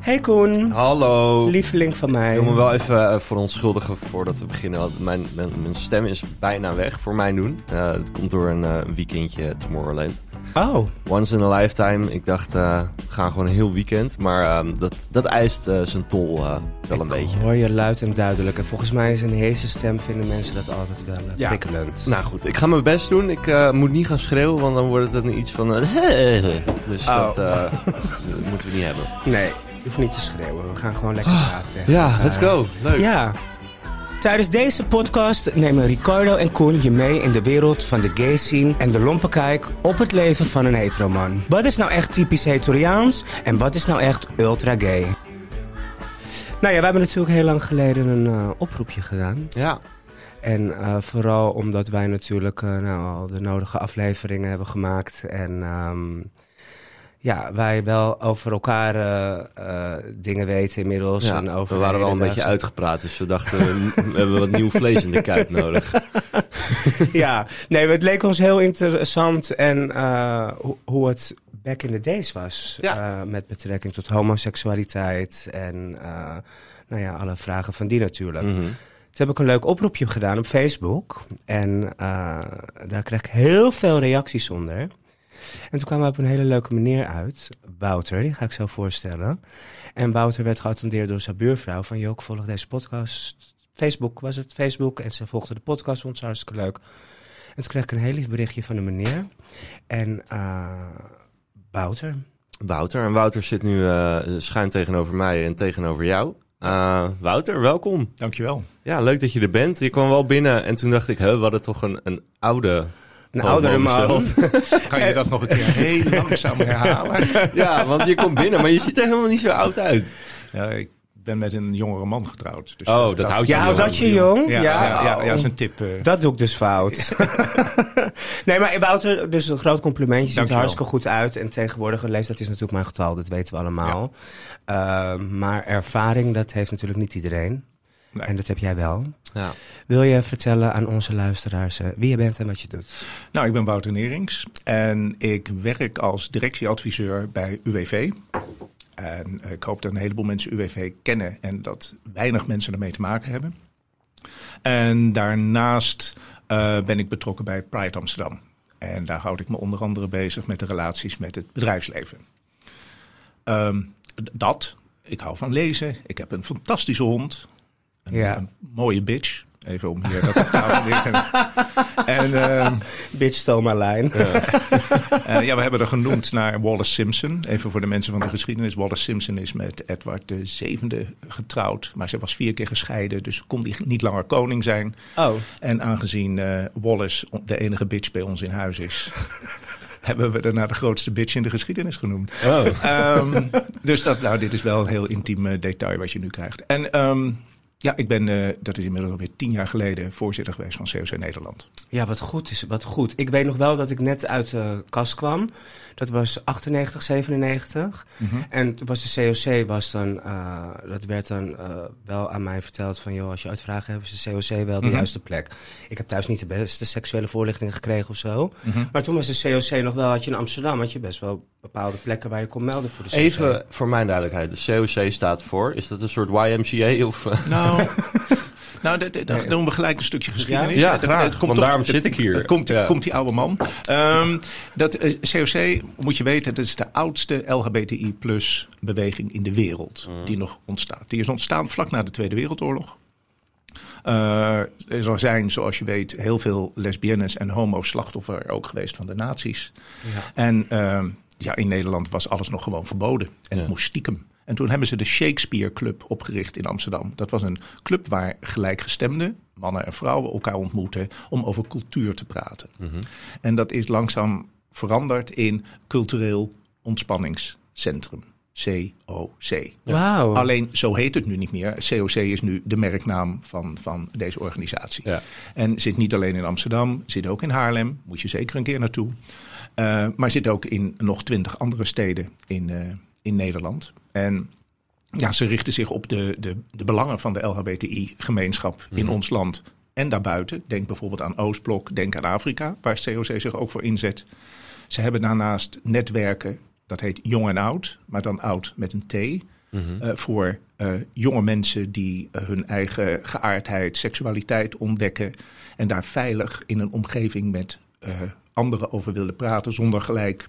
Hey Koen, Hallo. lieveling van mij. Ik wil me wel even uh, verontschuldigen voordat we beginnen. Mijn, mijn, mijn, stem is bijna weg voor mijn doen. Uh, het komt door een uh, weekendje Tomorrowland. Oh. Once in a lifetime. Ik dacht, we gaan gewoon een heel weekend. Maar dat, dat eist zijn tol wel een beetje. hoor je luid en duidelijk. En volgens mij is een heese stem vinden mensen dat altijd wel ja. prikkelend. Nou goed, ik ga mijn best doen. Ik moet niet gaan schreeuwen, want dan wordt het iets van... dus oh. dat moeten we niet hebben. Nee. Je hoeft niet te schreeuwen. We gaan gewoon lekker ah, praten. Ja, let's go. Leuk. Ja. Tijdens deze podcast nemen Ricardo en Koen je mee in de wereld van de gay scene en de lompe kijk op het leven van een heteroman. Wat is nou echt typisch hetoriaans en wat is nou echt ultra gay? Nou ja, we hebben natuurlijk heel lang geleden een uh, oproepje gedaan. Ja. En uh, vooral omdat wij natuurlijk uh, nou, al de nodige afleveringen hebben gemaakt en... Um, ja, wij wel over elkaar uh, dingen weten inmiddels. Ja, en over we waren wel een beetje uitgepraat, dus we dachten, we hebben wat nieuw vlees in de kuip nodig. ja, nee, het leek ons heel interessant en uh, ho hoe het back in the days was. Ja. met betrekking tot homoseksualiteit en nou ja, alle vragen van die natuurlijk. Mm -hmm. Toen heb ik een leuk oproepje gedaan op Facebook. En daar kreeg ik heel veel reacties onder. En toen kwamen we op een hele leuke meneer uit. Wouter, die ga ik zo voorstellen. En Wouter werd geattendeerd door zijn buurvrouw van... Jook, volg deze podcast. Facebook was het, Facebook. En ze volgde de podcast, vond ze hartstikke leuk. En toen kreeg ik een heel lief berichtje van de meneer. En uh, Wouter... Wouter. En Wouter zit nu uh, schuin tegenover mij en tegenover jou. Uh, Wouter, welkom. Dankjewel. Ja, leuk dat je er bent. Je kwam wel binnen en toen dacht ik, we hadden toch een, een oude een oudere man. kan je dat nog een keer heel langzaam herhalen? ja, want je komt binnen, maar je ziet er helemaal niet zo oud uit. Ja, ik ben met een jongere man getrouwd. Dus oh, dat, dat houdt je Ja, dat je jong? Ja, ja, ja, ja, ja, is een tip. Uh... Dat doe ik dus fout. nee, maar Wouter, dus een groot compliment. Je ziet er hartstikke goed uit. En tegenwoordig, een leeftijd is natuurlijk mijn getal, dat weten we allemaal. Uh, maar ervaring, dat heeft natuurlijk niet iedereen. Nee. En dat heb jij wel. Ja. Wil je vertellen aan onze luisteraars uh, wie je bent en wat je doet? Nou, ik ben Wouter Nerings en ik werk als directieadviseur bij UWV. En ik hoop dat een heleboel mensen UWV kennen en dat weinig mensen ermee te maken hebben. En daarnaast uh, ben ik betrokken bij Pride Amsterdam. En daar houd ik me onder andere bezig met de relaties met het bedrijfsleven. Um, dat, ik hou van lezen. Ik heb een fantastische hond. Een, ja. een mooie bitch. Even om hier dat te. En, uh, bitch stole my line. Ja. uh, ja, we hebben er genoemd naar Wallace Simpson. Even voor de mensen van de geschiedenis. Wallace Simpson is met Edward de zevende getrouwd. Maar ze was vier keer gescheiden. Dus kon die niet langer koning zijn. Oh. En aangezien uh, Wallace de enige bitch bij ons in huis is... hebben we daarna de grootste bitch in de geschiedenis genoemd. Oh. Um, dus dat, nou, dit is wel een heel intiem detail wat je nu krijgt. En... Um, ja, ik ben, uh, dat is inmiddels alweer tien jaar geleden, voorzitter geweest van COC Nederland. Ja, wat goed is, wat goed. Ik weet nog wel dat ik net uit de kast kwam. Dat was 98, 97. Mm -hmm. En was de COC was dan, uh, dat werd dan uh, wel aan mij verteld van, joh, als je uitvragen hebt, is de COC wel de mm -hmm. juiste plek. Ik heb thuis niet de beste seksuele voorlichting gekregen of zo. Mm -hmm. Maar toen was de COC nog wel, had je in Amsterdam, had je best wel bepaalde plekken waar je kon melden voor de COC. Even voor mijn duidelijkheid, de COC staat voor, is dat een soort YMCA of... Nou, nou dat, dat, doen we gelijk een stukje geschiedenis. Ja, ja graag, komt want toch, daarom zit ik hier. Komt, ja. komt die oude man. Um, dat uh, COC, moet je weten, dat is de oudste LHBTI plus beweging in de wereld mm. die nog ontstaat. Die is ontstaan vlak na de Tweede Wereldoorlog. Uh, er zijn, zoals je weet, heel veel lesbiennes en homo's slachtoffer ook geweest van de nazi's. Ja. En uh, ja, in Nederland was alles nog gewoon verboden. En ja. het moest stiekem. En toen hebben ze de Shakespeare Club opgericht in Amsterdam. Dat was een club waar gelijkgestemden, mannen en vrouwen, elkaar ontmoeten om over cultuur te praten. Mm -hmm. En dat is langzaam veranderd in cultureel ontspanningscentrum. COC. Wow. Alleen zo heet het nu niet meer. COC is nu de merknaam van, van deze organisatie. Ja. En zit niet alleen in Amsterdam, zit ook in Haarlem. Moet je zeker een keer naartoe. Uh, maar zit ook in nog twintig andere steden in, uh, in Nederland. En ja, ze richten zich op de, de, de belangen van de LHBTI-gemeenschap in Mhm. ons land en daarbuiten. Denk bijvoorbeeld aan Oostblok, denk aan Afrika, waar COC zich ook voor inzet. Ze hebben daarnaast netwerken, dat heet jong en oud, maar dan oud met een T. Mhm. eh, voor eh, jonge mensen die eh, hun eigen geaardheid, seksualiteit ontdekken. En daar veilig in een omgeving met anderen over willen praten. Zonder gelijk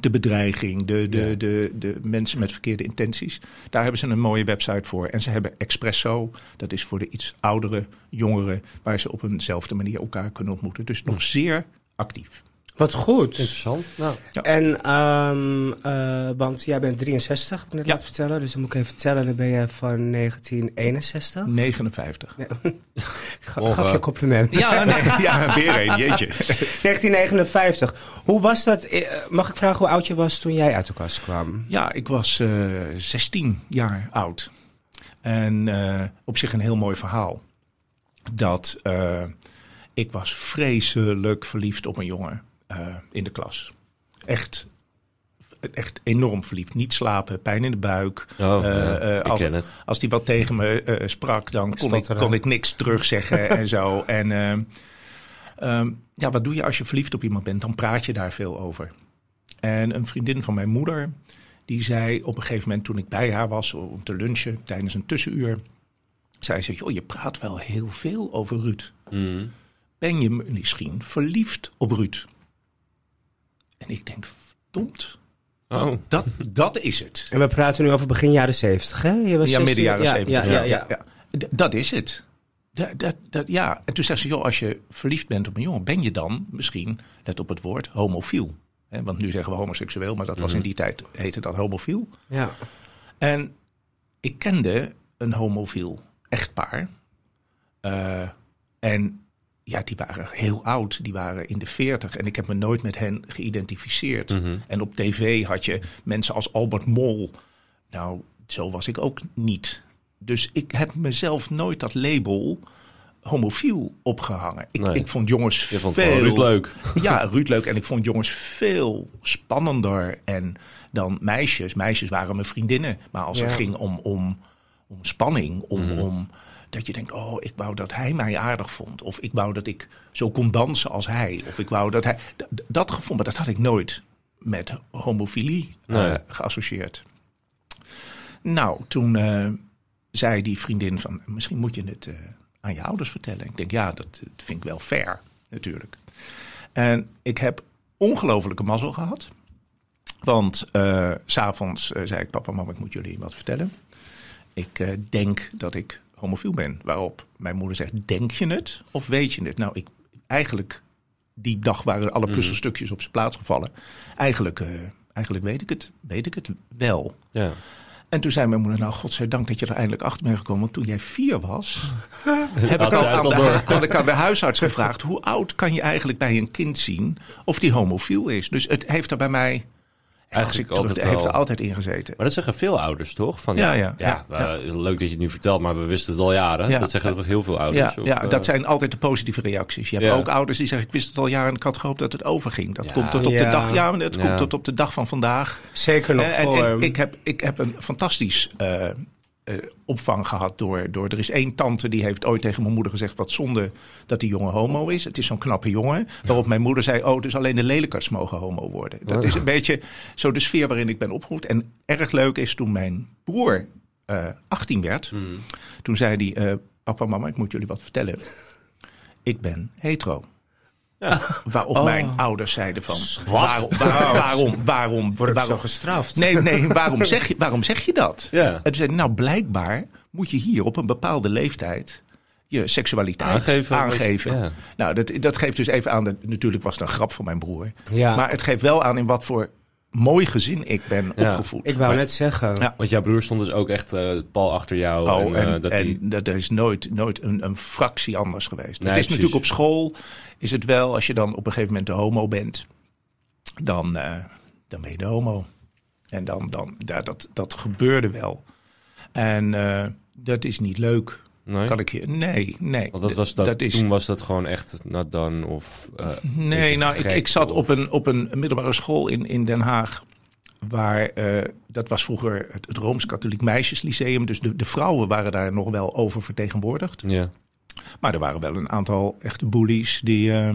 de bedreiging, de, de, Ja. de, de mensen met verkeerde intenties. Daar hebben ze een mooie website voor. En ze hebben Expresso, dat is voor de iets oudere jongeren, waar ze op eenzelfde manier elkaar kunnen ontmoeten. Dus nog zeer actief. Wat goed. Interessant. Nou, En, ehm, eh, want jij bent 63, heb ik net Ja. laten vertellen. Dus dan moet ik even vertellen, dan ben je van 1961. 59. Nee, ik ga- Och, gaf je eh. een compliment. Ja, nee, ja, weer een, jeetje. 1959. Hoe was dat? eh, Mag ik vragen hoe oud je was toen jij uit de kast kwam? Ja, ik was eh 16 jaar oud. En eh, op zich een heel mooi verhaal. Dat eh, ik was vreselijk verliefd op een jongen eh, in de klas. Echt, echt enorm verliefd. Niet slapen, pijn in de buik. oh, Eh, ja, eh, ik als- ken het. Als hij wat tegen me eh, sprak, dan kon ik, Stotteren. kon ik niks terugzeggen en zo. En ehm, ehm, ja, wat doe je als je verliefd op iemand bent? Dan praat je daar veel over. En een vriendin van mijn moeder, die zei op een gegeven moment toen ik bij haar was om te lunchen tijdens een tussenuur, zei ze, joh, je praat wel heel veel over Ruud. Mhm. Ben je misschien verliefd op Ruud? En ik denk, verdomd, Oh, dat, dat is het. En we praten nu over begin jaren 70, hè? Je was Ja, 16 midden jaren ja, 70. Ja, ja, ja. Dat is het. Dat, dat, dat, ja. En toen zei ze, joh, als je verliefd bent op een jongen, ben je dan misschien, let op het woord, homofiel. Hè, want nu zeggen we homoseksueel, maar dat was in die tijd, heette dat homofiel. Ja. En ik kende een homofiel echtpaar. Eh, en ja, die waren heel oud, die waren in de veertig. En ik heb me nooit met hen geïdentificeerd. Mhm. En op tv had je mensen als Albert Mol. Nou, zo was ik ook niet. Dus ik heb mezelf nooit dat label homofiel opgehangen. Ik, Nee. ik vond jongens Je vond veel... Ruud leuk. Ja, Ruud leuk. En ik vond jongens veel spannender en dan meisjes. Meisjes waren mijn vriendinnen. Maar als Ja. het ging om, om, om spanning, om, Mhm. om dat je denkt, oh, ik wou dat hij mij aardig vond. Of ik wou dat ik zo kon dansen als hij. Of ik wou dat hij... Dat gevoel, maar dat had ik nooit met homofilie eh, geassocieerd. Nou, toen eh, zei die vriendin van, misschien moet je het eh, aan je ouders vertellen. Ik denk, ja, dat, dat vind ik wel fair, natuurlijk. En ik heb ongelofelijke mazzel gehad. Want s s'avonds zei ik, papa, mama, ik moet jullie wat vertellen. Ik denk dat ik homofiel ben. Waarop mijn moeder zegt, denk je het of weet je het? Nou, ik, eigenlijk, die dag waren alle puzzelstukjes op zijn plaats gevallen. Eigenlijk, eh, eigenlijk weet, ik het, weet ik het wel. Ja. En toen zei mijn moeder, nou godzijdank dat je er eindelijk achter bent gekomen. Want toen jij vier was, heb ik al aan, de, had ik aan de huisarts gevraagd... hoe oud kan je eigenlijk bij een kind zien of die homofiel is? Dus het heeft er bij mij, Eigenlijk terug, altijd heeft er altijd in gezeten. Maar dat zeggen veel ouders, toch? Van, Ja, ja, ja, ja, eh, Leuk dat je het nu vertelt, maar we wisten het al jaren. Ja. Dat zeggen toch heel veel Ja, ouders? of, ja, eh, dat zijn altijd de positieve reacties. Je hebt Ja. ook ouders die zeggen, ik wist het al jaren en ik had gehoopt dat het overging. Dat Ja. komt tot op Ja. de dag, ja, maar dat Ja. komt tot op de dag van vandaag. Zeker nog Eh, en, voor... en ik, heb, ik heb een fantastisch eh, eh, opvang gehad door, door... Er is één tante die heeft ooit tegen mijn moeder gezegd... wat zonde dat die jongen homo is. Het is zo'n knappe jongen. Waarop mijn moeder zei... oh, dus alleen de lelijkers mogen homo worden. Dat is een beetje zo de sfeer waarin ik ben opgevoed. En erg leuk is toen mijn broer eh 18 werd... Hmm. toen zei hij... eh, papa, mama, ik moet jullie wat vertellen. Ik ben hetero. Waarop Oh. mijn ouders zeiden van... Wat? Waarom, waar- waarom, waarom, Word ik waarom, zo gestraft? Nee, nee, waarom zeg je, waarom zeg je dat? Ja. En toen nou blijkbaar moet je hier op een bepaalde leeftijd je seksualiteit Aangeven. aangeven. Ja. Nou, dat, dat geeft dus even aan, de, natuurlijk was het een grap van mijn broer. Ja, Maar het geeft wel aan in wat voor mooi gezin ik ben Ja. opgevoed. ik wou Maar- net zeggen. Ja. Want jouw broer stond dus ook echt eh, pal achter jou. Oh, en, en, eh, dat en hij- dat is nooit, nooit een, een fractie anders geweest. Nee, het is precies. natuurlijk op school, is het wel, als je dan op een gegeven moment de homo bent, dan, eh, dan ben je de homo. En dan, dan ja, dat, dat gebeurde wel. En eh, dat is niet leuk. Nee? Kan ik je? Nee, nee. Want dat was dat, dat is, toen was dat gewoon echt not done of... eh, Nee, nou, ik, ik zat of- op een, op een middelbare school in, in Den Haag. Waar, eh, dat was vroeger het, het Rooms-Katholiek Meisjeslyceum. Dus de, de vrouwen waren daar nog wel over vertegenwoordigd. Ja. Maar er waren wel een aantal echte bullies die. eh,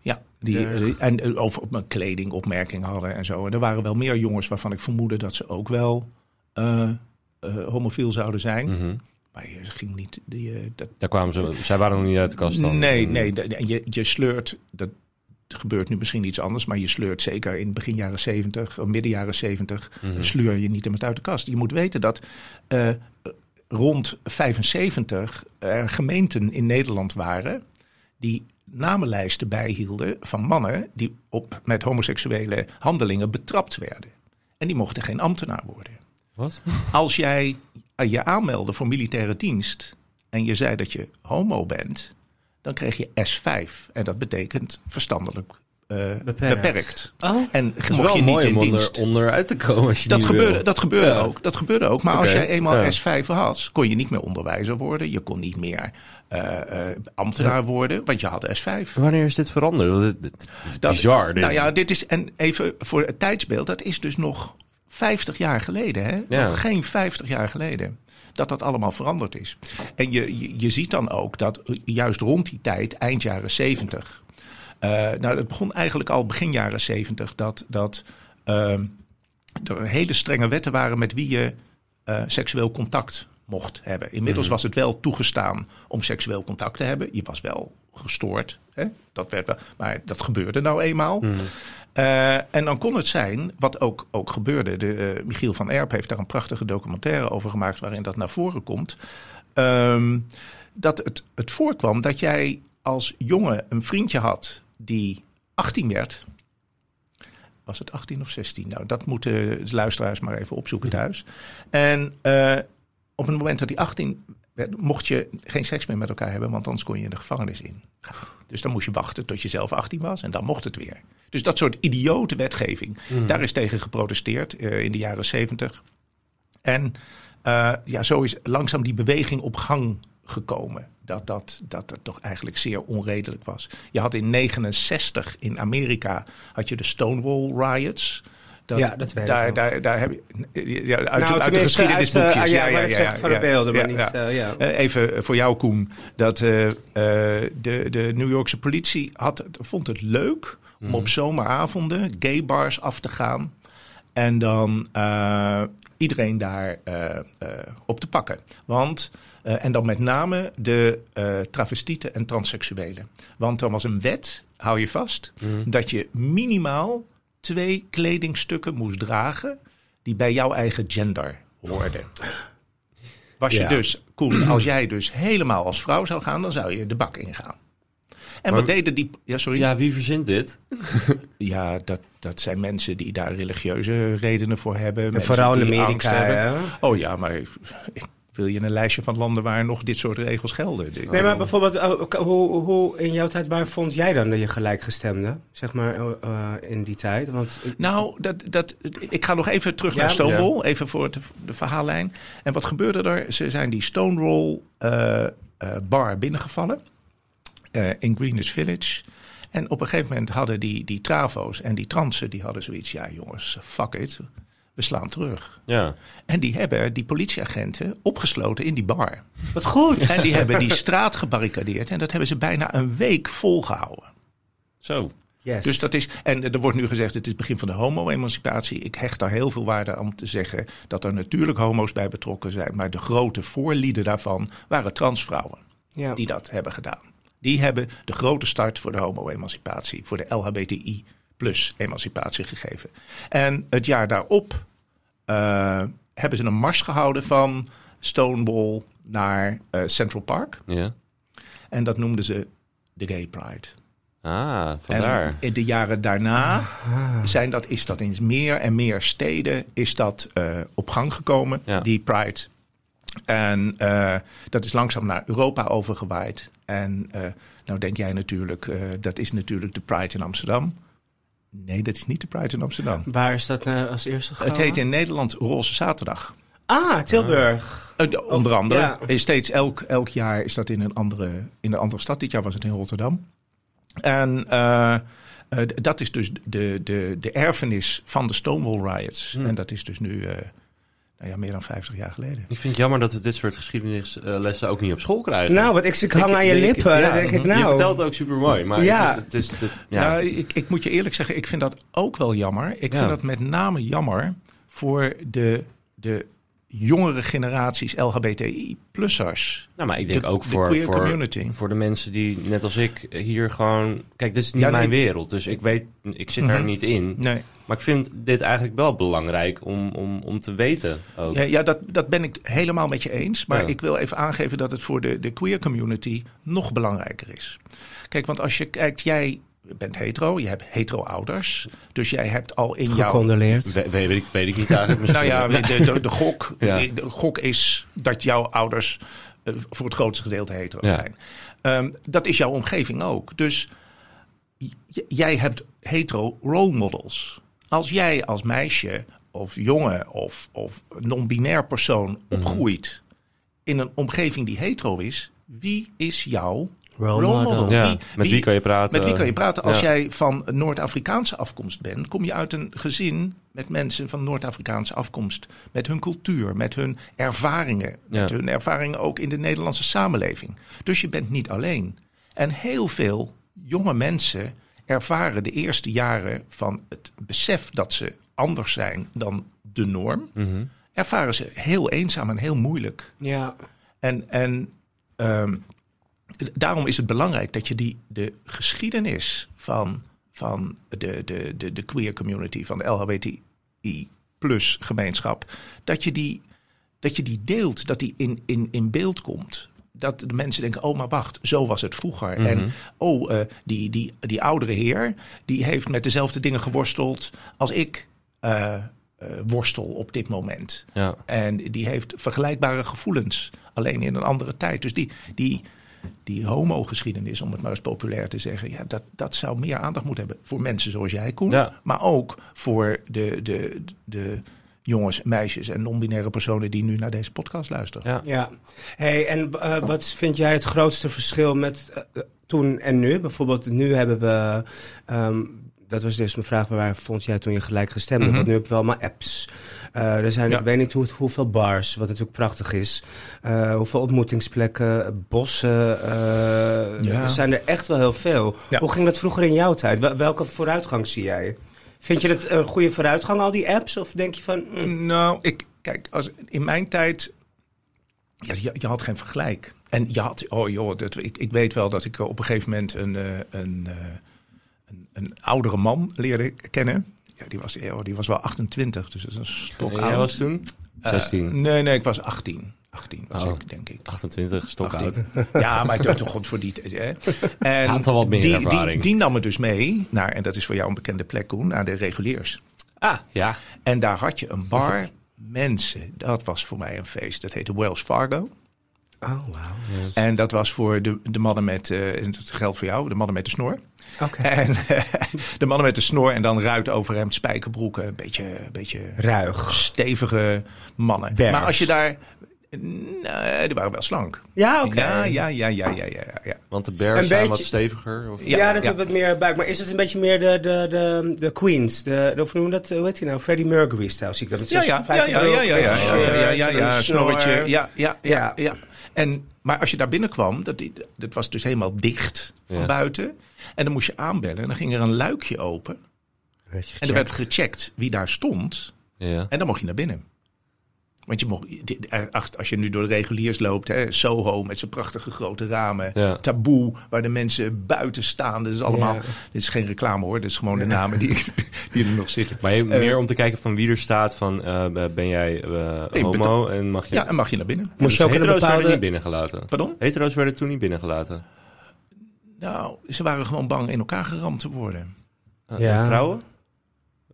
ja, die, Ja. die- en over op mijn kleding opmerkingen hadden en zo. En er waren wel meer jongens waarvan ik vermoedde dat ze ook wel eh, eh, homofiel zouden zijn. Mhm. Maar je ging niet... Die, eh, dat, Daar kwamen ze, zij waren nog niet uit de kast dan. nee, nee. je, je sleurt... Dat gebeurt nu misschien iets anders, maar je sleurt zeker in begin jaren 70, of midden jaren 70, Mhm. sleur je niet iemand uit de kast. Je moet weten dat eh, rond 75 er gemeenten in Nederland waren die namenlijsten bijhielden van mannen die op, met homoseksuele handelingen betrapt werden. En die mochten geen ambtenaar worden. Wat? Als jij je aanmeldde voor militaire dienst en je zei dat je homo bent, dan kreeg je S5. En dat betekent verstandelijk eh, Beperkt. beperkt. Oh, En is wel je niet in om dienst. onder, onderuit te komen als je Dat niet gebeurde, wil. dat gebeurde Ja. ook. Dat gebeurde ook. Maar als jij eenmaal ja. S5 had, kon je niet meer onderwijzer worden. Je kon niet meer eh, eh, ambtenaar worden, want je had S5. Wanneer is dit veranderd? Is Dat- bizar. dit. Nou ja, dit is, en even voor het tijdsbeeld, dat is dus nog 50 jaar geleden. Hè? Ja. Geen 50 jaar geleden. Dat dat allemaal veranderd is. En je, je, je ziet dan ook dat juist rond die tijd, eind jaren 70. eh, nou, het begon eigenlijk al begin jaren 70 dat, dat ehm, er hele strenge wetten waren met wie je eh, seksueel contact mocht hebben. Inmiddels Mhm. was het wel toegestaan om seksueel contact te hebben. Je was wel gestoord. Hè? Dat werd wel, maar dat gebeurde nou eenmaal. Mhm. Eh, en dan kon het zijn, wat ook, ook gebeurde. De, eh, Michiel van Erp heeft daar een prachtige documentaire over gemaakt waarin dat naar voren komt. Ehm, dat het, het voorkwam dat jij als jongen een vriendje had die 18 werd. Was het 18 of 16? Nou, dat moeten de luisteraars maar even opzoeken thuis. En eh, op het moment dat hij 18 werd, mocht je geen seks meer met elkaar hebben, want anders kon je in de gevangenis in. Dus dan moest je wachten tot je zelf 18 was en dan mocht het weer. Dus dat soort idiote wetgeving, Mhm. daar is tegen geprotesteerd eh, in de jaren 70. En eh, ja, zo is langzaam die beweging op gang gekomen. Dat, dat, dat het toch eigenlijk zeer onredelijk was. Je had in 69 in Amerika had je de Stonewall riots. Dat, Ja, dat weet ik daar, nog. daar, daar heb je ja, uit, nou, de- uit de tenminste, geschiedenisboekjes. uit, eh, ja, maar dat zegt van de beelden, maar niet... ja. eh, ja. Eh, even voor jou, Koen. Dat de, de New Yorkse politie had, het- vond het leuk om op zomeravonden gay bars af te gaan. En dan iedereen daar op te pakken. Want, en dan met name de travestieten en transseksuelen. Want er was een wet, hou je vast, Mhm. dat je minimaal twee kledingstukken moest dragen die bij jouw eigen gender hoorden. Was je dus, Koen, als jij dus helemaal als vrouw zou gaan, dan zou je de bak ingaan. En Maar- wat deden die... Ja, sorry. Ja, wie verzint dit? Ja, dat, dat zijn mensen die daar religieuze redenen voor hebben. En vooral in Amerika, hè? Oh ja, maar ik- wil je een lijstje van landen waar nog dit soort regels gelden? Nee, maar bijvoorbeeld, eh, hoe, hoe in jouw tijd, waar vond jij dan dat je gelijkgestemde? Zeg maar, eh, eh, in die tijd? Want ik- Nou, dat, dat, ik ga nog even terug Ja, naar Stonewall, even voor de, de verhaallijn. En wat gebeurde er? Ze zijn die Stonewall eh, eh, bar binnengevallen eh, in Greenwich Village. En op een gegeven moment hadden die, die travo's en die transen, die hadden zoiets, ja jongens, fuck it, we slaan terug. Ja. En die hebben die politieagenten opgesloten in die bar. wat goed! En die hebben die straat gebarricadeerd. En dat hebben ze bijna een week volgehouden. Zo. Yes. Dus dat is, en er wordt nu gezegd, het is het begin van de homo-emancipatie. Ik hecht daar heel veel waarde aan om te zeggen dat er natuurlijk homo's bij betrokken zijn. Maar de grote voorlieden daarvan waren transvrouwen ja. die dat hebben gedaan. Die hebben de grote start voor de homo-emancipatie, voor de LHBTI plus emancipatie gegeven. En het jaar daarop eh, hebben ze een mars gehouden van Stonewall naar eh, Central Park. Ja. En dat noemden ze de Gay Pride. Ah, vandaar. En in de jaren daarna zijn dat, is dat in meer en meer steden is dat, eh, op gang gekomen, Ja. die Pride. En dat is langzaam naar Europa overgewaaid. En eh, nou denk jij natuurlijk, dat is natuurlijk de Pride in Amsterdam. Nee, dat is niet de Pride in Amsterdam. Waar is dat eh, als eerste Het gekomen? heet in Nederland Roze Zaterdag. Ah, Tilburg. Eh, de- onder andere. ja. Is steeds elk, elk jaar is dat in een, andere, in een andere stad. Dit jaar was het in Rotterdam. En eh, eh, dat is dus de, de, de erfenis van de Stonewall riots. Hmm. En dat is dus nu eh, nou ja, meer dan 50 jaar geleden. Ik vind het jammer dat we dit soort geschiedenislessen ook niet op school krijgen. Nou, wat ik, ik hang aan je ik- lippen. ja, dan denk ik, nou... Je vertelt het ook super mooi, maar Ja. het is, het is, het- ja. Ja. ik, ik moet je eerlijk zeggen, ik vind dat ook wel jammer. Ik Ja. vind dat met name jammer voor de, de jongere generaties LHBTI-plussers. Nou, maar ik denk De- ook de voor, queer voor, community. voor de mensen die, net als ik, hier gewoon... Kijk, dit is niet Ja, mijn nee. wereld, dus ik weet, ik zit daar Mhm. niet in. Nee. Maar ik vind dit eigenlijk wel belangrijk om, om, om te weten ook. Ja, ja dat, dat ben ik helemaal met je eens. Maar Ja. ik wil even aangeven dat het voor de, de queer community nog belangrijker is. Kijk, want als je kijkt, jij bent hetero, je hebt hetero-ouders. Dus jij hebt al in jouw... Gecondoleerd. We- weet, ik, weet ik niet eigenlijk. Nou ja, de, de, de, gok, Ja. de gok is dat jouw ouders eh, voor het grootste gedeelte hetero Ja. zijn. Ehm, dat is jouw omgeving ook. Dus j- jij hebt hetero role models. Als jij als meisje of jongen of, of non-binair persoon Mhm. opgroeit in een omgeving die hetero is, wie is jouw Role role model. model? ja, Wie- met wie kan je praten? met wie kan je praten? Als Ja. jij van Noord-Afrikaanse afkomst bent, kom je uit een gezin met mensen van Noord-Afrikaanse afkomst. Met hun cultuur, met hun ervaringen. Met Ja. hun ervaringen ook in de Nederlandse samenleving. Dus je bent niet alleen. En heel veel jonge mensen ervaren de eerste jaren van het besef dat ze anders zijn dan de norm. Mhm. Ervaren ze heel eenzaam en heel moeilijk. Ja. En, en ehm, daarom is het belangrijk dat je die, de geschiedenis van, van de, de, de, de queer community, van de LHBTI plus gemeenschap, dat je die, dat je die deelt, dat die in, in, in beeld komt. Dat de mensen denken, oh maar wacht, zo was het vroeger. Mhm. En oh, eh, die, die, die oudere heer, die heeft met dezelfde dingen geworsteld als ik eh, eh, worstel op dit moment. Ja. En die heeft vergelijkbare gevoelens, alleen in een andere tijd. Dus die, die, die homogeschiedenis, om het maar eens populair te zeggen, ja, dat, dat zou meer aandacht moeten hebben voor mensen zoals jij, Koen. Ja. Maar ook voor de, de, de jongens, meisjes en non-binaire personen die nu naar deze podcast luisteren. Ja. Ja. Hey, en eh, wat vind jij het grootste verschil met eh, toen en nu? Bijvoorbeeld, nu hebben we. ehm, dat was dus mijn vraag, waar vond jij toen je gelijkgestemde? Mhm. Want nu heb je wel maar apps. Eh, er zijn, Ja. ik weet niet hoe, hoeveel bars, wat natuurlijk prachtig is. Eh, hoeveel ontmoetingsplekken, bossen. eh, Ja. Er zijn er echt wel heel veel. Ja. Hoe ging dat vroeger in jouw tijd? Wel- Welke vooruitgang zie jij? Vind je het een goede vooruitgang, al die apps? Of denk je van... mm, Nou, ik, kijk, als, in mijn tijd, ja, je, je had geen vergelijk. En je had, oh joh, dat, ik, ik weet wel dat ik op een gegeven moment een, een, een, oudere man leerde kennen. Ja, die was, oh, die was wel 28, dus dat is een stok jij was toen? Eh, 16. nee, nee, ik was 18. 18 was Oh. ik, denk ik. 28, stok 18. oud. Ja, maar toch toch goed voor die tijd. Hè? En Had al wat meer die, ervaring. Die, die nam me dus mee naar, en dat is voor jou een bekende plek, Koen, naar de reguliers. Ah, ja. En daar had je een bar. Mensen, dat was voor mij een feest. Dat heette Wells Fargo. Oh, wauw. En dat was voor de, de mannen met, eh, en dat geldt voor jou, de mannen met de snor. Oké. En de mannen met de snor en dan ruit overhemd, spijkerbroeken. Een beetje, een beetje Ruig. stevige mannen. Bergs. Maar als je daar... Nee, die waren wel slank. Ja, oké. Ja, ja, ja, ja, ja, ja, ja. Want de bears Een zijn beetje- wat steviger. Of... Ja, Ja, dat ja. heeft wat meer buik. Maar is het een beetje meer de, de, de, de Queens? De, de, of hoe noem je dat? Hoe heet hij nou? Freddie Mercury-stijl zie ik dat. Met Ja, ja, ja, ja, ja, ja, ja, ja, ja, ja, ja. Ja, ja, ja, Ja. ja. En, maar als je daar binnenkwam, dat, dat was dus helemaal dicht van Ja. buiten. En dan moest je aanbellen en dan ging er een luikje open. En er werd gecheckt. gecheckt wie daar stond. Ja. En dan mocht je naar binnen. Want je mocht, als je nu door de reguliers loopt, hè, Soho met zijn prachtige grote ramen, Ja. Taboe, waar de mensen buiten staan. Dat is allemaal, Ja. dit is geen reclame hoor, dit is gewoon de namen die, die er nog zitten. Maar je, Eh, meer om te kijken van wie er staat van eh, ben jij eh, Nee, homo en mag je... Ja, en mag je naar binnen. Moest je ook hetero's werden niet binnengelaten. Pardon? Hetero's werden toen niet binnengelaten. Nou, ze waren gewoon bang in elkaar geramd te worden. Eh, Ja. en Vrouwen?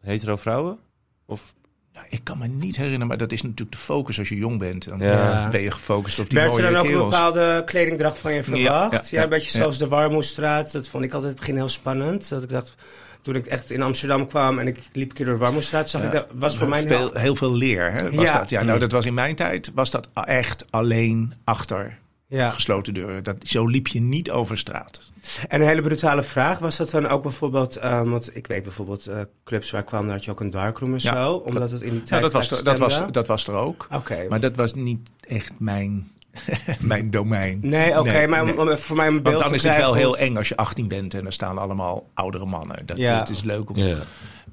Hetero vrouwen? Of Nou, ik kan me niet herinneren, maar dat is natuurlijk de focus als je jong bent. Dan Ja. ben je gefocust op die Werd er mooie dan ook een bepaalde kledingdracht van je verwacht? Ja, ja, ja, een beetje ja. zoals de Warmoestraat. Dat vond ik altijd in het begin heel spannend. Dat ik dacht, toen ik echt in Amsterdam kwam en ik liep een keer door de Warmoestraat, zag ik dat was voor mij heel veel leer. Hè, was Ja. dat. ja, nou, dat was in mijn tijd was dat echt alleen achter Ja. gesloten deuren. Dat, zo liep je niet over straat. En een hele brutale vraag, was dat dan ook bijvoorbeeld, ehm, want ik weet bijvoorbeeld eh, clubs waar ik kwam, daar had je ook een darkroom en Ja, zo, omdat het in die tijd Nou, dat, was er, dat, was, dat was er ook. Maar dat was niet echt mijn, mijn domein. Nee, oké, Nee, maar om, nee. om voor mij een beeld Want dan te is het wel heel eng als je 18 bent en er staan allemaal oudere mannen. Dat, Ja. Het is leuk om. ja.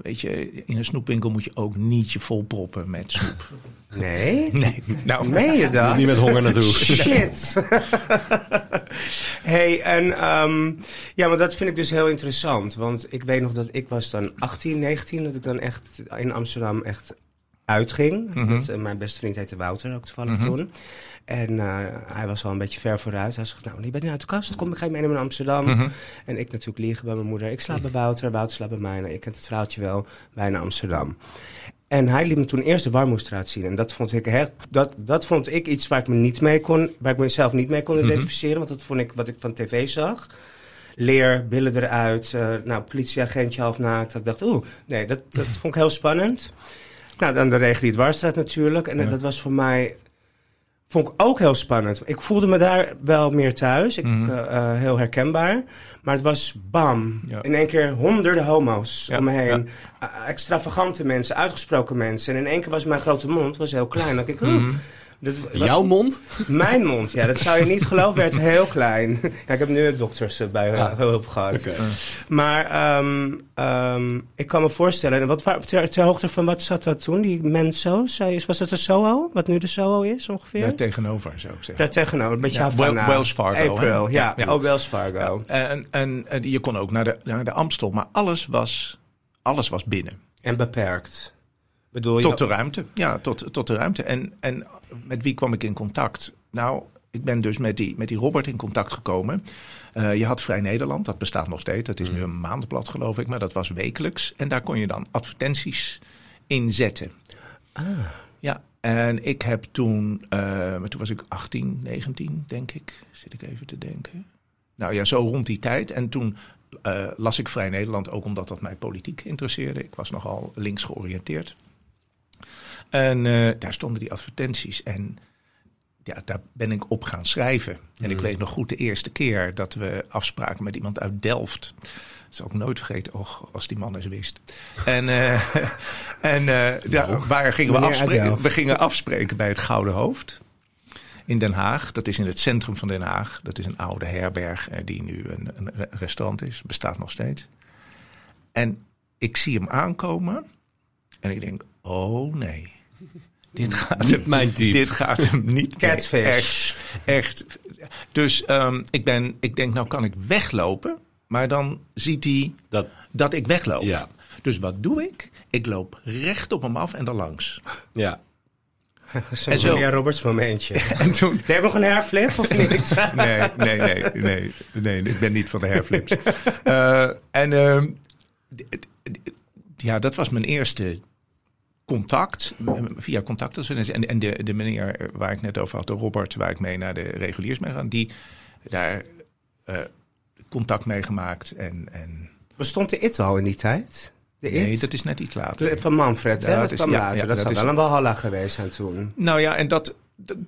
Weet je, in een snoepwinkel moet je ook niet je volproppen met snoep. Nee? Nee, nou, Meen je dat? Niet met honger naartoe. Shit. hey, en ehm, ja, maar dat vind ik dus heel interessant. Want ik weet nog dat ik was dan 18, 19, dat ik dan echt in Amsterdam echt uitging. Mhm. Met, eh, mijn beste vriend heette Wouter, ook toevallig Mhm. toen. En eh, hij was al een beetje ver vooruit. Hij zegt, nou, je bent nu uit de kast. Kom, ik ga je meenemen naar Amsterdam. Mhm. En ik natuurlijk liegen bij mijn moeder. Ik slaap bij Wouter, Wouter slaapt bij mij. Nou, je kent het verhaaltje wel, bij naar Amsterdam. En hij liet me toen eerst de Warmoestraat zien. En dat vond ik, echt, dat, dat vond ik iets waar ik me niet mee kon, waar ik mezelf niet mee kon identificeren. Want dat vond ik wat ik van tv zag. Leer, billen eruit, eh, nou, politieagentje half naakt. Dat ik dacht, oeh, nee, dat, dat vond ik heel spannend. Nou, dan de reguliere dwarsstraat natuurlijk. En Ja. dat was voor mij, vond ik ook heel spannend. Ik voelde me daar wel meer thuis. Ik, Mhm. eh, eh, heel herkenbaar. Maar het was bam. Ja. In één keer honderden homo's Ja, om me heen. Eh, extravagante mensen, uitgesproken mensen. En in één keer was mijn grote mond was heel klein. Dat ik, Mhm. Dat, wat- Jouw mond? mijn mond, ja, dat zou je niet geloven, werd heel klein. ja, ik heb nu dokters eh, bij Ah. hulp gehad. Maar ehm, ehm, ik kan me voorstellen, en wat, wa- ter, ter hoogte van wat zat dat toen? Die Menso? Zei- Was dat de Soho? Wat nu de Soho is ongeveer? Daar tegenover zou ik zeggen. Daar tegenover, een beetje Ja, Havana. Wel- Wells Fargo, April, hè? ja. Ja, ja. Oh, Wells Fargo. En, en, en je kon ook naar de, naar de Amstel, maar alles was, alles was binnen. En beperkt. Bedoel je? Tot de ruimte. Ja, tot, tot de ruimte. En, en met wie kwam ik in contact? Nou, ik ben dus met die, met die Robert in contact gekomen. Eh, je had Vrij Nederland, dat bestaat nog steeds. Dat is nu een maandblad, geloof ik, maar dat was wekelijks. En daar kon je dan advertenties in zetten. Ah. Ja, en ik heb toen, eh, maar toen was ik 18, 19, denk ik. Zit ik even te denken. Nou ja, zo rond die tijd. En toen eh, las ik Vrij Nederland, ook omdat dat mij politiek interesseerde. Ik was nogal links georiënteerd. En eh, daar stonden die advertenties. En ja, daar ben ik op gaan schrijven. En ik weet nog goed de eerste keer dat we afspraken met iemand uit Delft. Dat zal ik nooit vergeten, och, als die man eens wist. En, eh, en eh, ja, waar gingen we afspreken? We gingen afspreken bij het Gouden Hoofd in Den Haag. Dat is in het centrum van Den Haag. Dat is een oude herberg eh, die nu een, een re- restaurant is. Bestaat nog steeds. En ik zie hem aankomen. En ik denk, oh nee. Dit gaat Niet hem, mijn type. Dit gaat hem niet. Catfish. Echt, echt. Dus ehm, ik, ben, ik denk, nou kan ik weglopen. Maar dan ziet hij Dat, dat ik wegloop. Ja. Dus wat doe ik? Ik loop recht op hem af en dan langs. ja. Zo'n zo- Julia Roberts momentje. En toen, Heb je nog een hairflip of niet? nee, nee, nee, nee, nee, ik ben niet van de hairflips. Eh, en ehm, ja, dat was mijn eerste contact, via contact. En, en de, de meneer waar ik net over had, de Robert, waar ik mee naar de reguliers mee ga, die daar eh, contact mee gemaakt. En, en Bestond de IT al in die tijd? De nee, dat is net iets later. De- Van Manfred, hè? Dat is- kwam ja, later. ja, dat dat zou is- wel een Walhalla geweest zijn toen. Nou ja, en dat,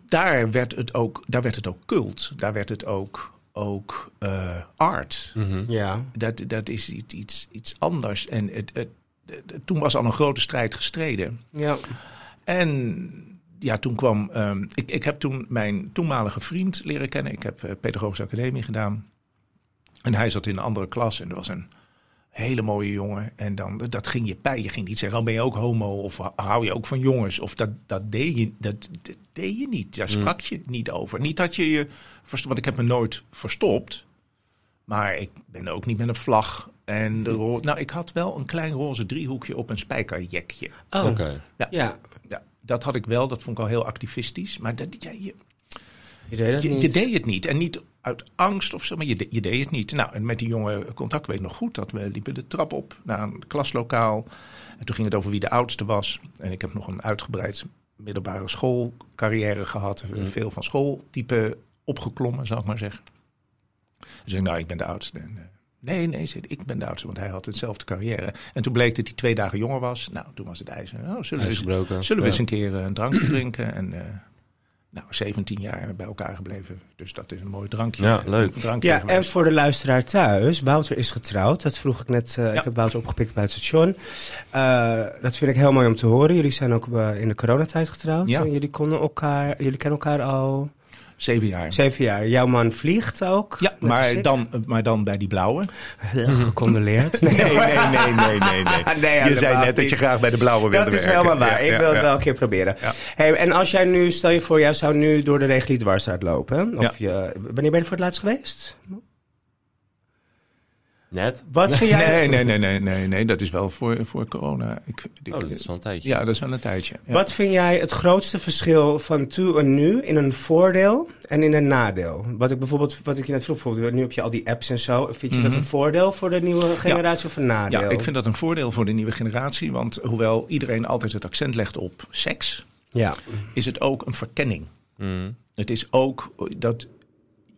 daar, werd het ook, daar werd het ook cult. Daar werd het ook, ook eh, art. Mhm. Ja. Dat, dat is iets, iets, iets anders. En het, het, het- toen was al een grote strijd gestreden. Ja. En ja, toen kwam. ehm, ik, ik heb toen mijn toenmalige vriend leren kennen. Ik heb eh, Pedagogische Academie gedaan. En hij zat in een andere klas en er was een hele mooie jongen. En dan, dat ging je bij. Je ging niet zeggen, oh, ben je ook homo? Of hou je ook van jongens? Of dat, dat, deed, je, dat, dat deed je niet. Daar sprak je niet over. Niet dat je je... verst- Want ik heb me nooit verstopt. Maar ik ben ook niet met een vlag. En de ro- nou, ik had wel een klein roze driehoekje op een spijkerjekje. Oh, Oké. ja. Ja, dat had ik wel. Dat vond ik al heel activistisch. Maar dat, ja, je, Je deed je, niet. je deed het niet. En niet uit angst of zo, maar je, de- je deed het niet. Nou, en met die jongen contact weet ik nog goed dat we liepen de trap op naar een klaslokaal. En toen ging het over wie de oudste was. En ik heb nog een uitgebreid middelbare schoolcarrière gehad. Veel van schooltype opgeklommen, zal ik maar zeggen. Dus ik, nou, ik ben de oudste. En, eh, nee, nee, zei ik ben de oudste, want hij had hetzelfde carrière. En toen bleek dat hij twee dagen jonger was. Nou, toen was het ijs. Nou, zullen we. Zullen we Ja. eens een keer eh, een drankje drinken? En eh, nou, 17 jaar bij elkaar gebleven. Dus dat is een mooi drankje. Ja, leuk. Drankje Ja, en voor de luisteraar thuis, Wouter is getrouwd. Dat vroeg ik net. eh, Ik heb Wouter opgepikt bij het station. Eh, dat vind ik heel mooi om te horen. Jullie zijn ook eh, in de coronatijd getrouwd. Ja. En jullie konden elkaar, jullie kennen elkaar al. Zeven jaar. Zeven jaar. Jouw man vliegt ook? Ja, maar dan, maar dan bij die blauwe. Gecondoleerd. Nee, Nee, nee, nee, nee, nee. nee. Nee, je zei net dat je graag bij de blauwe wilde Dat is werken. helemaal waar. Ja, ik ja, wil het wel een keer proberen. Hey, en als jij nu, stel je voor, jij zou nu door de reguliere dwarsstraat lopen. Of je, wanneer ben je voor het laatst geweest? Net? Wat vind jij... Nee, nee, nee, nee, nee, nee, dat is wel voor, voor corona. Ik, ik- Oh, dat is wel een tijdje. ja, dat is wel een tijdje. Ja. Wat vind jij het grootste verschil van toen en nu in een voordeel en in een nadeel? Wat ik bijvoorbeeld, wat ik je net vroeg, bijvoorbeeld, nu heb je al die apps en zo. Vind je dat een voordeel voor de nieuwe generatie of een nadeel? Mhm. Ja, ik vind dat een voordeel voor de nieuwe generatie. Want hoewel iedereen altijd het accent legt op seks, Ja, is het ook een verkenning. Mm. Het is ook dat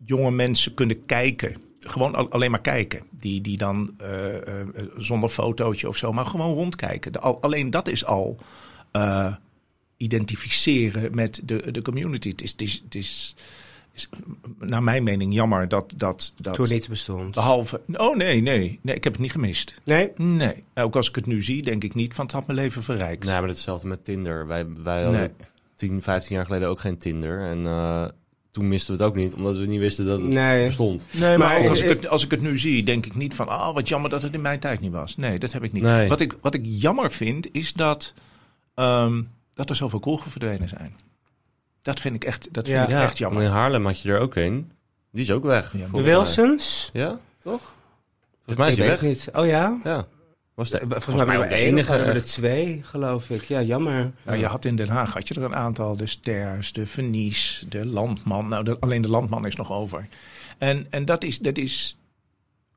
jonge mensen kunnen kijken. Gewoon al- alleen maar kijken. Die, die dan eh, eh, zonder fotootje of zo, maar gewoon rondkijken. De, al, alleen dat is al eh, identificeren met de, de community. Het is, het is, het is, is naar mijn mening jammer dat, dat, dat toen niet bestond. behalve... Oh nee, nee, nee, ik heb het niet gemist. Nee? Nee, ook als ik het nu zie, denk ik niet van het had mijn leven verrijkt. Nou, maar hetzelfde met Tinder. Wij, wij hadden Nee. 10, 15 jaar geleden ook geen Tinder. En eh, toen misten we het ook niet, omdat we niet wisten dat het Nee. bestond. Nee, maar, Maar ook als, ik- ik het, als ik het nu zie, denk ik niet van... ah, wat jammer dat het in mijn tijd niet was. Nee, dat heb ik niet. Nee. Wat, ik, wat ik jammer vind, is dat, ehm, dat er zoveel kroegen verdwenen zijn. Dat vind ik echt, dat vind Ja. ik Ja, echt jammer. in Haarlem had je er ook een. Die is ook weg. Ja. Wilsons? Ja, toch? Volgens mij is weet weg. niet. Oh ja? Ja. Was de, Volgens, volgens mij de enige. er echt. twee, geloof ik. Ja, jammer. Nou, je had in Den Haag had je er een aantal. De Sters, de Vernies, de Landman. Nou, de- alleen de Landman is nog over. En, en dat, is, dat is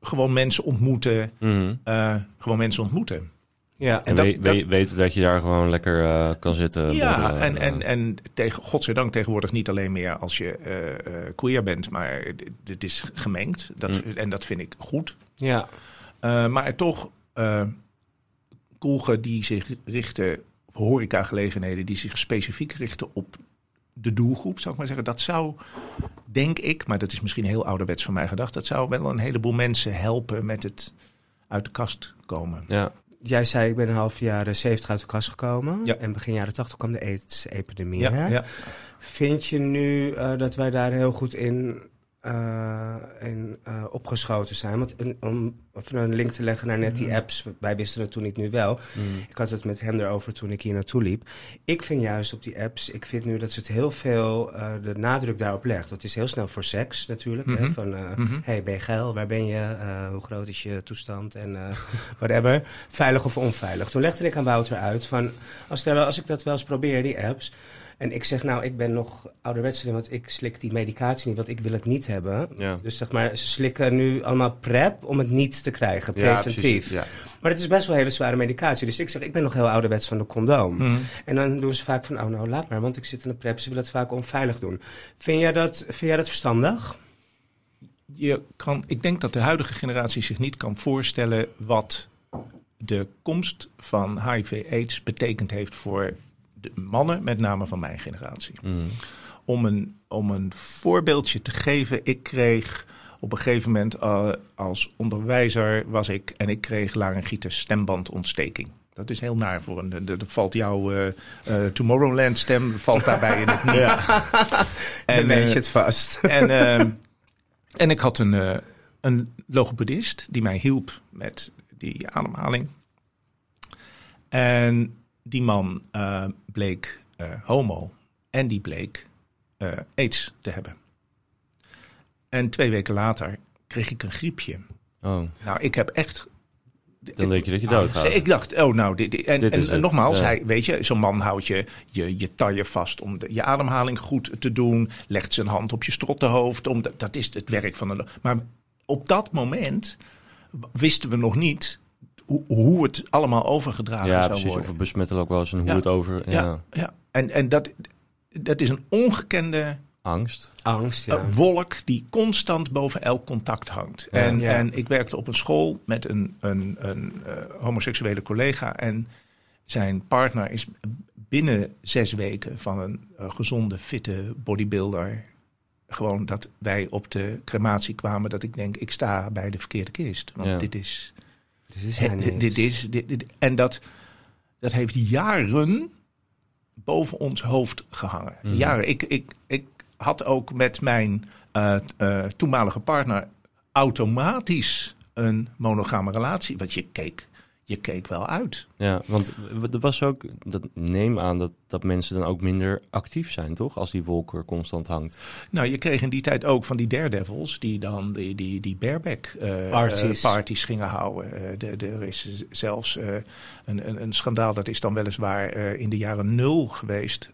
gewoon mensen ontmoeten. Mhm. eh, gewoon mensen ontmoeten. Ja. En dat- we- dat- we- weten dat je daar gewoon lekker eh, kan zitten. Ja, borrelen en, eh, en, en tegen, godzijdank tegenwoordig niet alleen meer als je eh, eh, queer bent, maar dit- dit is gemengd. Dat, En dat vind ik goed. Ja. Eh, maar toch eh kroegen die zich richten, of horecagelegenheden die zich specifiek richten op de doelgroep, zou ik maar zeggen. Dat zou, denk ik, maar dat is misschien heel ouderwets van mij gedacht, dat zou wel een heleboel mensen helpen met het uit de kast komen. ja. Jij zei, ik ben een half jaren 70 uit de kast gekomen. Ja. En begin jaren 80 kwam de AIDS-epidemie. Ja, hè? ja. Vind je nu eh, dat wij daar heel goed in, eh, in eh, opgeschoten zijn? Want om even een link te leggen naar net die apps. Wij wisten het toen niet, nu wel. Ik had het met hem erover toen ik hier naartoe liep. Ik vind juist op die apps, ik vind nu dat ze het heel veel eh, de nadruk daarop legt. Dat is heel snel voor seks natuurlijk. hè? Mhm. Van, Mhm. hey, ben je geil? Waar ben je? Eh, hoe groot is je toestand? En whatever. Veilig of onveilig. Toen legde ik aan Wouter uit van, als, ik als ik dat wel eens probeer, die apps... En ik zeg, nou, ik ben nog ouderwets, want ik slik die medicatie niet, want ik wil het niet hebben. Ja. Dus zeg maar, ze slikken nu allemaal prep om het niet te krijgen, Ja, preventief. Ja. Maar het is best wel hele zware medicatie. Dus ik zeg, ik ben nog heel ouderwets van de condoom. Mhm. En dan doen ze vaak van, oh nou, laat maar, want ik zit in de prep. Ze willen het vaak onveilig doen. Vind jij dat, vind jij dat verstandig? je kan, ik denk dat de huidige generatie zich niet kan voorstellen wat de komst van HIV-AIDS betekend heeft voor de mannen, met name van mijn generatie. Mhm. Om een, om een voorbeeldje te geven, ik kreeg op een gegeven moment eh, als onderwijzer was ik en ik kreeg laryngitis stembandontsteking. Dat is heel naar voor een. Er valt jouw eh, eh, Tomorrowland stem valt daarbij in het niet. En dan eh, weet je het vast. en, ehm, en ik had een, een logopedist die mij hielp met die ademhaling. En die man bleek homo en die bleek aids te hebben. En twee weken later kreeg ik een griepje. Oh, Nou, ik heb echt dan denk je dat je doodgaat. ik dacht, oh nou, dit, dit- en, Dit en, en nogmaals, ja. hij, weet je, zo'n man houdt je, je je taille vast om de, je ademhaling goed te doen, legt zijn hand op je strottenhoofd, om dat, dat is het werk van een. Maar op dat moment wisten we nog niet hoe, hoe het allemaal overgedragen ja, zou precies. worden. Of besmetten ook wel eens en hoe Ja. het over... Ja, ja. En, en dat, dat is een ongekende Angst. Angst, ja. een wolk die constant boven elk contact hangt. Ja. En, Ja. en ik werkte op een school met een, een, een eh, homoseksuele collega. En zijn partner is binnen zes weken van een eh, gezonde, fitte bodybuilder. Gewoon dat wij op de crematie kwamen. Dat ik denk, ik sta bij de verkeerde kist. Want Ja. dit is Dit is dit, dit is, dit, dit- en dat, dat heeft jaren boven ons hoofd gehangen. Mhm. Jaren. Ik, ik, ik had ook met mijn uh, uh, toenmalige partner automatisch een monogame relatie. Want je keek, je keek wel uit. Ja, want er was ook, dat neem aan dat, dat mensen dan ook minder actief zijn, toch? Als die wolk er constant hangt. Nou, je kreeg in die tijd ook van die daredevils die dan die, die, die bareback uh, parties. parties gingen houden. Uh, de, de, er is zelfs uh, een, een, een, schandaal, dat is dan weliswaar in de jaren nul geweest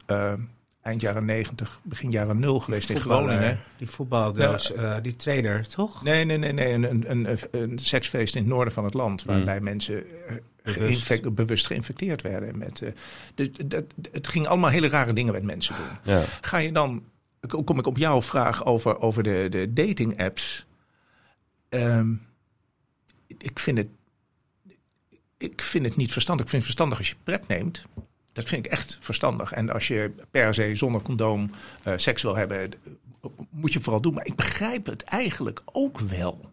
eind jaren 90, begin jaren 0 geweest in Groningen. Die voetbaldoos, ja. uh, die trainer, toch? Nee, nee, nee, nee. Een, een, een, een seksfeest in het noorden van het land. Waarbij mm. mensen uh, bewust. Geïnfect, bewust geïnfecteerd werden. Met, uh, de, de, de, het ging allemaal hele rare dingen met mensen doen. Ja. Ga je dan, kom ik op jouw vraag over, over de, de dating apps. Um, ik vind het ik vind het niet verstandig. Ik vind het verstandig als je pret neemt. Dat vind ik echt verstandig. En als je per se zonder condoom uh, seks wil hebben, moet je vooral doen. Maar ik begrijp het eigenlijk ook wel.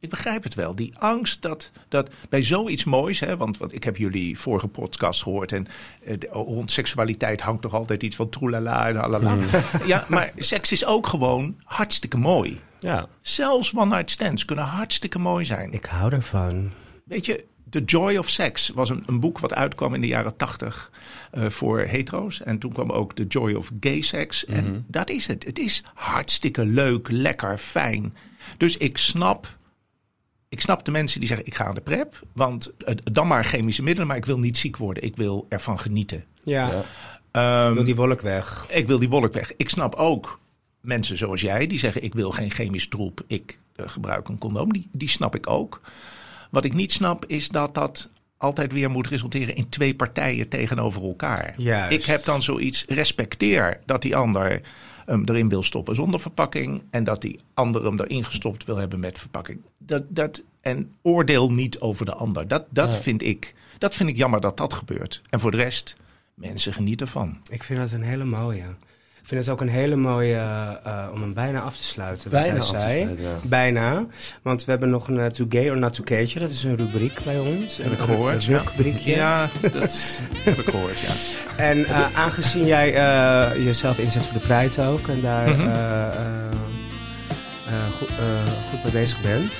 Ik begrijp het wel. Die angst dat, dat bij zoiets moois, hè, want, want ik heb jullie vorige podcast gehoord en uh, rond seksualiteit hangt toch altijd iets van troelala en alala. Hmm. Ja, maar seks is ook gewoon hartstikke mooi. Ja. Zelfs one-night stands kunnen hartstikke mooi zijn. Ik hou ervan. Weet je, The Joy of Sex was een, een boek wat uitkwam in de jaren tachtig uh, voor hetero's. En toen kwam ook The Joy of Gay Sex. Mm -hmm. En dat is het. Het is hartstikke leuk, lekker, fijn. Dus ik snap ik snap de mensen die zeggen: ik ga aan de prep. Want uh, dan maar chemische middelen, maar ik wil niet ziek worden. Ik wil ervan genieten. Ja. ja. Um, ik wil die wolk weg. Ik wil die wolk weg. Ik snap ook mensen zoals jij die zeggen: ik wil geen chemisch troep. Ik uh, gebruik een condoom. Die, die snap ik ook. Wat ik niet snap is dat dat altijd weer moet resulteren in twee partijen tegenover elkaar. Juist. Ik heb dan zoiets, respecteer dat die ander hem erin wil stoppen zonder verpakking en dat die ander hem erin gestopt wil hebben met verpakking. Dat, dat, en oordeel niet over de ander. Dat, dat, ja. vind ik, dat vind ik jammer dat dat gebeurt. En voor de rest, mensen genieten ervan. Ik vind dat een hele mooie. Ik vind het ook een hele mooie, uh, om hem bijna af te sluiten. Bijna wat hij zei. Sluiten, ja. Bijna. Want we hebben nog een uh, To Gay or Not To Gaytje. Dat is een rubriek bij ons. Heb ik gehoord. Een rubriekje. Ja, dat heb ik gehoord, ja. En uh, aangezien jij jezelf inzet voor de Pride ook. En daar mm -hmm. goed, goed mee bezig bent.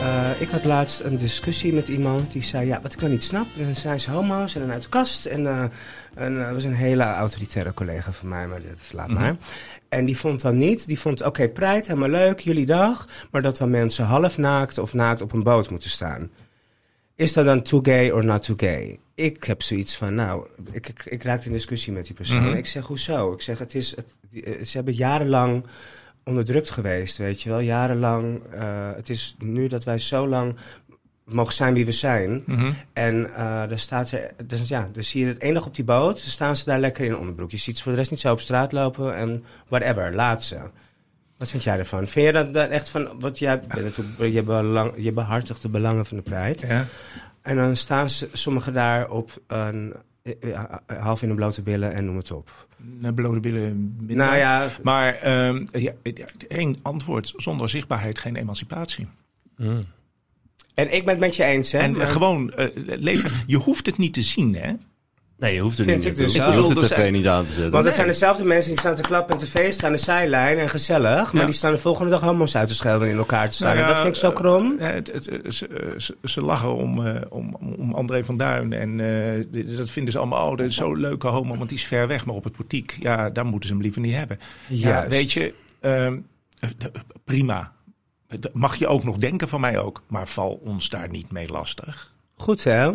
Uh, ik had laatst een discussie met iemand die zei: Ja, wat ik dan niet snap, dan zijn ze homo's en dan uit de kast. En uh, dat uh, was een hele autoritaire collega van mij, maar dat laat mm -hmm. maar. En die vond dan niet, die vond: Oké, okay, Pride, helemaal leuk, jullie dag. Maar dat dan mensen half naakt of naakt op een boot moeten staan. Is dat dan too gay or not too gay? Ik heb zoiets van, nou, ik, ik, ik raakte in discussie met die persoon. Mm -hmm. Ik zeg, hoezo? Ik zeg, het is, het, ze hebben jarenlang onderdrukt geweest, weet je wel. Jarenlang. Uh, het is nu dat wij zo lang mogen zijn wie we zijn. Mm -hmm. En uh, daar staat er, dus ja, dus zie je het dag op die boot, dan staan ze daar lekker in onderbroek. Je ziet ze voor de rest niet zo op straat lopen en whatever, laat ze. Wat vind jij ervan? Vind je dat, dat echt van, wat jij bent je, belang, je behartigt de belangen van de Pride. Ja. En dan staan ze, sommigen daar op een, half in de blote billen en noem het op. Naar blote billen. Nou ja. Maar um, ja, één antwoord. Zonder zichtbaarheid geen emancipatie. Mm. En ik ben het met je eens, hè? En maar... gewoon uh, leven. Je hoeft het niet te zien, hè? Nee, je hoeft het Vind niet ik dus je wel. hoeft de Dus, tv niet aan te zetten. Want het zijn dezelfde mensen die staan te klappen en te feesten aan de zijlijn en gezellig. Maar Ja. die staan de volgende dag homo's uit te schelden en in elkaar te slaan. Nou ja, dat vind ik zo krom. Eh, het, het, het- ze, ze, ze lachen om, eh, om, om André van Duin. En eh, dat vinden ze allemaal, oh, dat is zo'n leuke homo, want die is ver weg. Maar op het portiek, ja, daar moeten ze hem liever niet hebben. Ja, weet je, ehm, eh, prima. Mag je ook nog denken van mij ook. Maar val ons daar niet mee lastig. Goed, hè?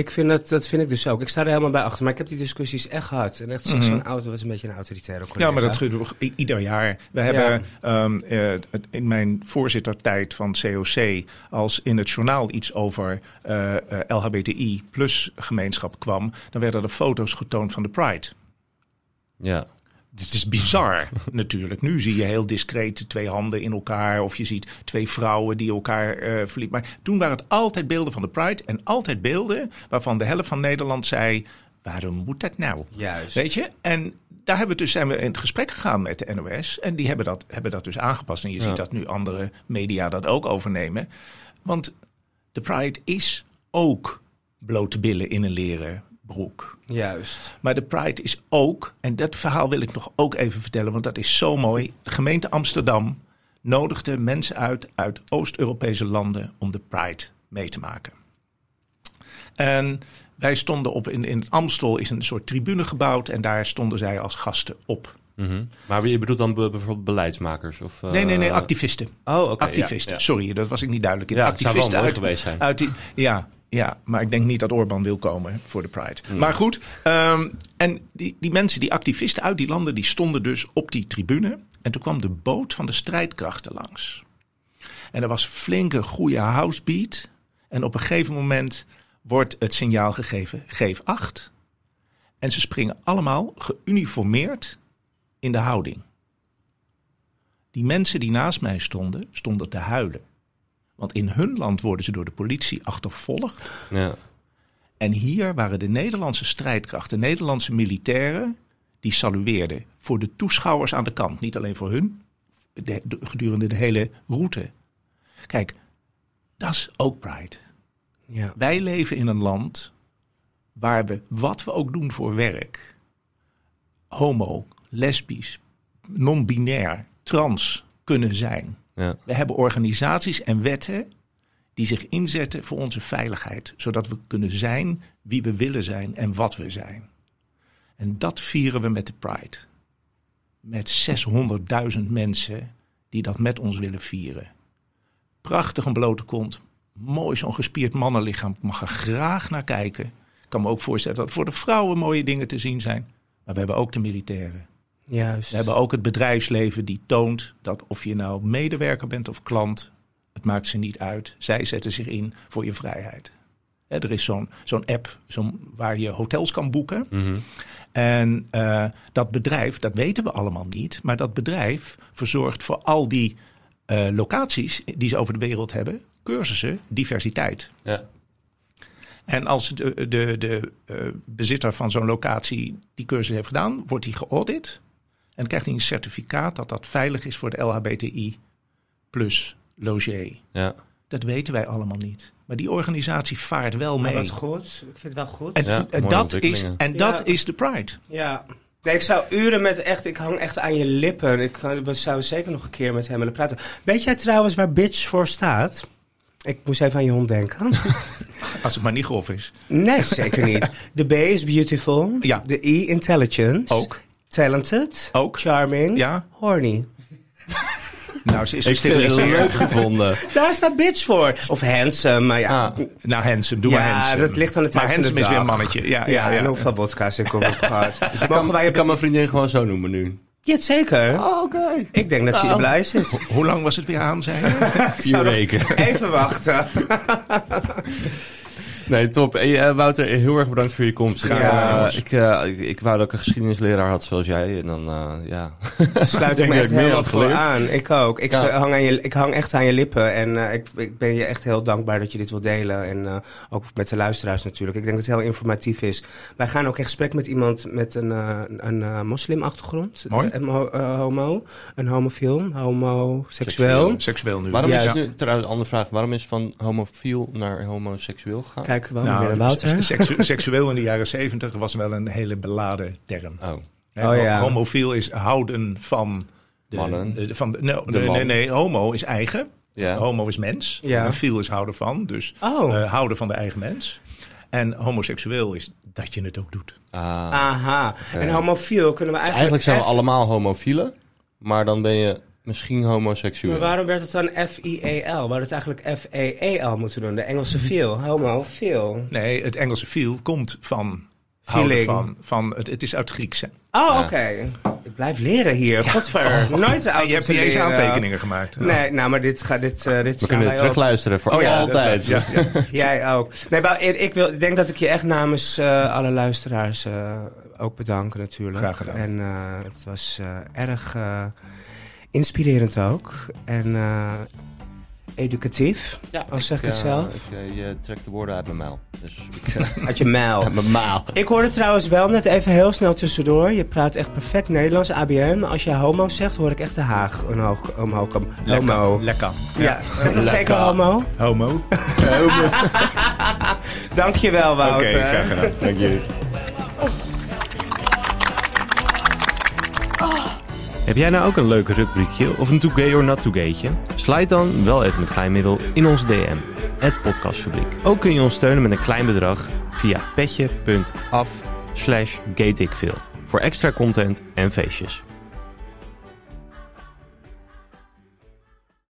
Ik vind het, dat vind ik dus ook. Ik sta er helemaal bij achter. Maar ik heb die discussies echt gehad. En echt Mhm. zo'n auto, is een beetje een autoritaire collega. Ja, maar dat gebeurt ieder jaar. We hebben ehm, eh, het- in mijn voorzittertijd van COC, als in het journaal iets over eh, eh, LHBTI plus gemeenschap kwam, dan werden er foto's getoond van de Pride. Ja. Dit is bizar natuurlijk. Nu zie je heel discreet twee handen in elkaar. Of je ziet twee vrouwen die elkaar verliepen. Maar toen waren het altijd beelden van de Pride. En altijd beelden waarvan de helft van Nederland zei... waarom moet dat nou? Juist. Weet je? En daar hebben we dus, zijn we in het gesprek gegaan met de NOS. En die hebben dat, hebben dat dus aangepast. En je Ja. ziet dat nu andere media dat ook overnemen. Want de Pride is ook blote billen in een leren broek. Juist. Maar de Pride is ook, en dat verhaal wil ik nog ook even vertellen, want dat is zo mooi. De gemeente Amsterdam nodigde mensen uit uit Oost-Europese landen om de Pride mee te maken. En wij stonden op, in, in het Amstel is een soort tribune gebouwd en daar stonden zij als gasten op. Mhm. Maar je bedoelt dan be- bijvoorbeeld beleidsmakers? Of, eh, Nee, nee, nee, activisten. Oh, oké. activisten, ja. sorry, dat was ik niet duidelijk in. Ja, het zou wel activisten uit, geweest zijn. uit die, ja, ja, maar ik denk niet dat Orbán wil komen voor de Pride. Hmm. Maar goed, ehm, en die, die mensen, die activisten uit die landen, die stonden dus op die tribune. En toen kwam de boot van de strijdkrachten langs. En er was flinke, goede housebeat. En op een gegeven moment wordt het signaal gegeven, geef acht. En ze springen allemaal geuniformeerd in de houding. Die mensen die naast mij stonden, stonden te huilen. Want in hun land worden ze door de politie achtervolgd. Ja. En hier waren de Nederlandse strijdkrachten, Nederlandse militairen, die salueerden voor de toeschouwers aan de kant. Niet alleen voor hun, de- de- gedurende de hele route. Kijk, dat is ook Pride. Ja. Wij leven in een land waar we, wat we ook doen voor werk, homo, lesbisch, non-binair, trans kunnen zijn. Ja. We hebben organisaties en wetten die zich inzetten voor onze veiligheid, zodat we kunnen zijn wie we willen zijn en wat we zijn. En dat vieren we met de Pride. Met 600.000 mensen die dat met ons willen vieren. Prachtig een blote kont. Mooi zo'n gespierd mannenlichaam. Ik mag er graag naar kijken. Ik kan me ook voorstellen dat voor de vrouwen mooie dingen te zien zijn. Maar we hebben ook de militairen. Juist. We hebben ook het bedrijfsleven die toont dat of je nou medewerker bent of klant, het maakt ze niet uit. Zij zetten zich in voor je vrijheid. Hè, er is zo'n zo'n app zo'n, waar je hotels kan boeken. Mhm. En eh, dat bedrijf, dat weten we allemaal niet, maar dat bedrijf verzorgt voor al die eh, locaties die ze over de wereld hebben, cursussen diversiteit. Ja. En als de, de, de eh, bezitter van zo'n locatie die cursus heeft gedaan, wordt hij geaudit. En dan krijgt hij een certificaat dat dat veilig is voor de LHBTI plus logier. Ja. Dat weten wij allemaal niet. Maar die organisatie vaart wel Maar mee. wat goed. Ik vind het wel goed. En, Ja, en mooie dat, is, en Ja. dat is de Pride. Ja. Nee, ik zou uren met echt, ik hang echt aan je lippen. Ik zouden zeker nog een keer met hem willen praten. Weet jij trouwens waar bitch voor staat? Ik moest even aan je hond denken. Als het maar niet grof is. Nee, zeker niet. De B is beautiful. Ja. De I, intelligent. Ook. Talented. Ook. Charming. Ja. Horny. Nou, ze is Ik vind het leuk gesteriliseerd. gevonden. Daar staat bitch voor. Of handsome, maar ja. Ah. Nou, handsome. Doe maar ja, handsome. dat ligt aan de tijd Maar de handsome is weer een mannetje. Ja, Ja, ja, ja. en hoeveel wodka's ik op gehad. Dus kan, wij ik kan mijn vriendin gewoon zo noemen nu. Ja, zeker. Oh, oké. Ik denk dat ze hier blij zit. Hoe lang was het weer aan, zei je? Vier weken. Even wachten. Nee, top. Hey, eh, Wouter, heel erg bedankt voor je komst. Eh, jongens. ik, eh, ik, ik wou dat ik een geschiedenisleraar had zoals jij. En dan, eh, ja. Sluit ik me echt meer voor aan. Ik ook. Ik, Ja. hang aan je, ik hang echt aan je lippen. En eh, ik, ik ben je echt heel dankbaar dat je dit wil delen. En eh, ook met de luisteraars natuurlijk. Ik denk dat het heel informatief is. Wij gaan ook in gesprek met iemand met een, een eh, moslimachtergrond. Mooi. Een ho- homo. Een homofiel. Homoseksueel. Seksueel nu. Waarom Ja. is het nu, trouwens, een andere vraag. Waarom is van homofiel naar homoseksueel gegaan? Kijk, wel Nou, weer naar Wouter. s- seksu- seksueel in de jaren zeventig was wel een hele beladen term. Oh, Oh, ja. Homofiel is houden van... De, Mannen. de- van de, no, De nee, man. nee, nee, homo is eigen. ja. Homo is mens. Ja. En fiel is houden van. Dus Oh. eh, houden van de eigen mens. En homoseksueel is dat je het ook doet. Ah. Aha. En Ja. homofiel kunnen we Dus eigenlijk... eigenlijk zijn we allemaal homofielen. Maar dan ben je misschien homoseksueel. Maar waarom werd het dan F-I-E-L? We hadden het eigenlijk F-E-E-L moeten doen. De Engelse feel. Homofiel. Nee, het Engelse feel komt van... Feeling. van, van het, het is uit Grieks. Hè? Oh, Ja. oké. Ik blijf leren hier. Godver. Nooit de En je hebt niet eens aantekeningen gemaakt. Nee, nou, maar dit, gaat dit, eh dit We kunnen wij ook. terugluisteren voor Oh ja, altijd. dat- ja, ja. Jij ook. Nee, maar ik, wil, ik denk dat ik je echt namens eh, alle luisteraars eh, ook bedanken natuurlijk. Graag gedaan. En eh, het was eh, erg eh, inspirerend ook. En eh, educatief, Ja, Al zeg ik het eh, zelf. Ik, eh, je trekt de woorden uit mijn muil. Dus ik, uit je mijl. uit mijn maal. Ik hoorde trouwens wel net even heel snel tussendoor. Je praat echt perfect Nederlands, ABN. Maar als je homo zegt, hoor ik echt de Haag. Een hoog, omhoog, Lekker, homo. Lekker. Ja, zeg nog zeker Lekker. homo? Homo. Dank Dankjewel, Oké, Wouter. graag gedaan. Dank jullie. Heb jij nou ook een leuk rubriekje of een too gay or not gaytje? Slide dan wel even met klein middel in onze DM, het podcastfabriek. Ook kun je ons steunen met een klein bedrag via petje.af slash voor extra content en feestjes.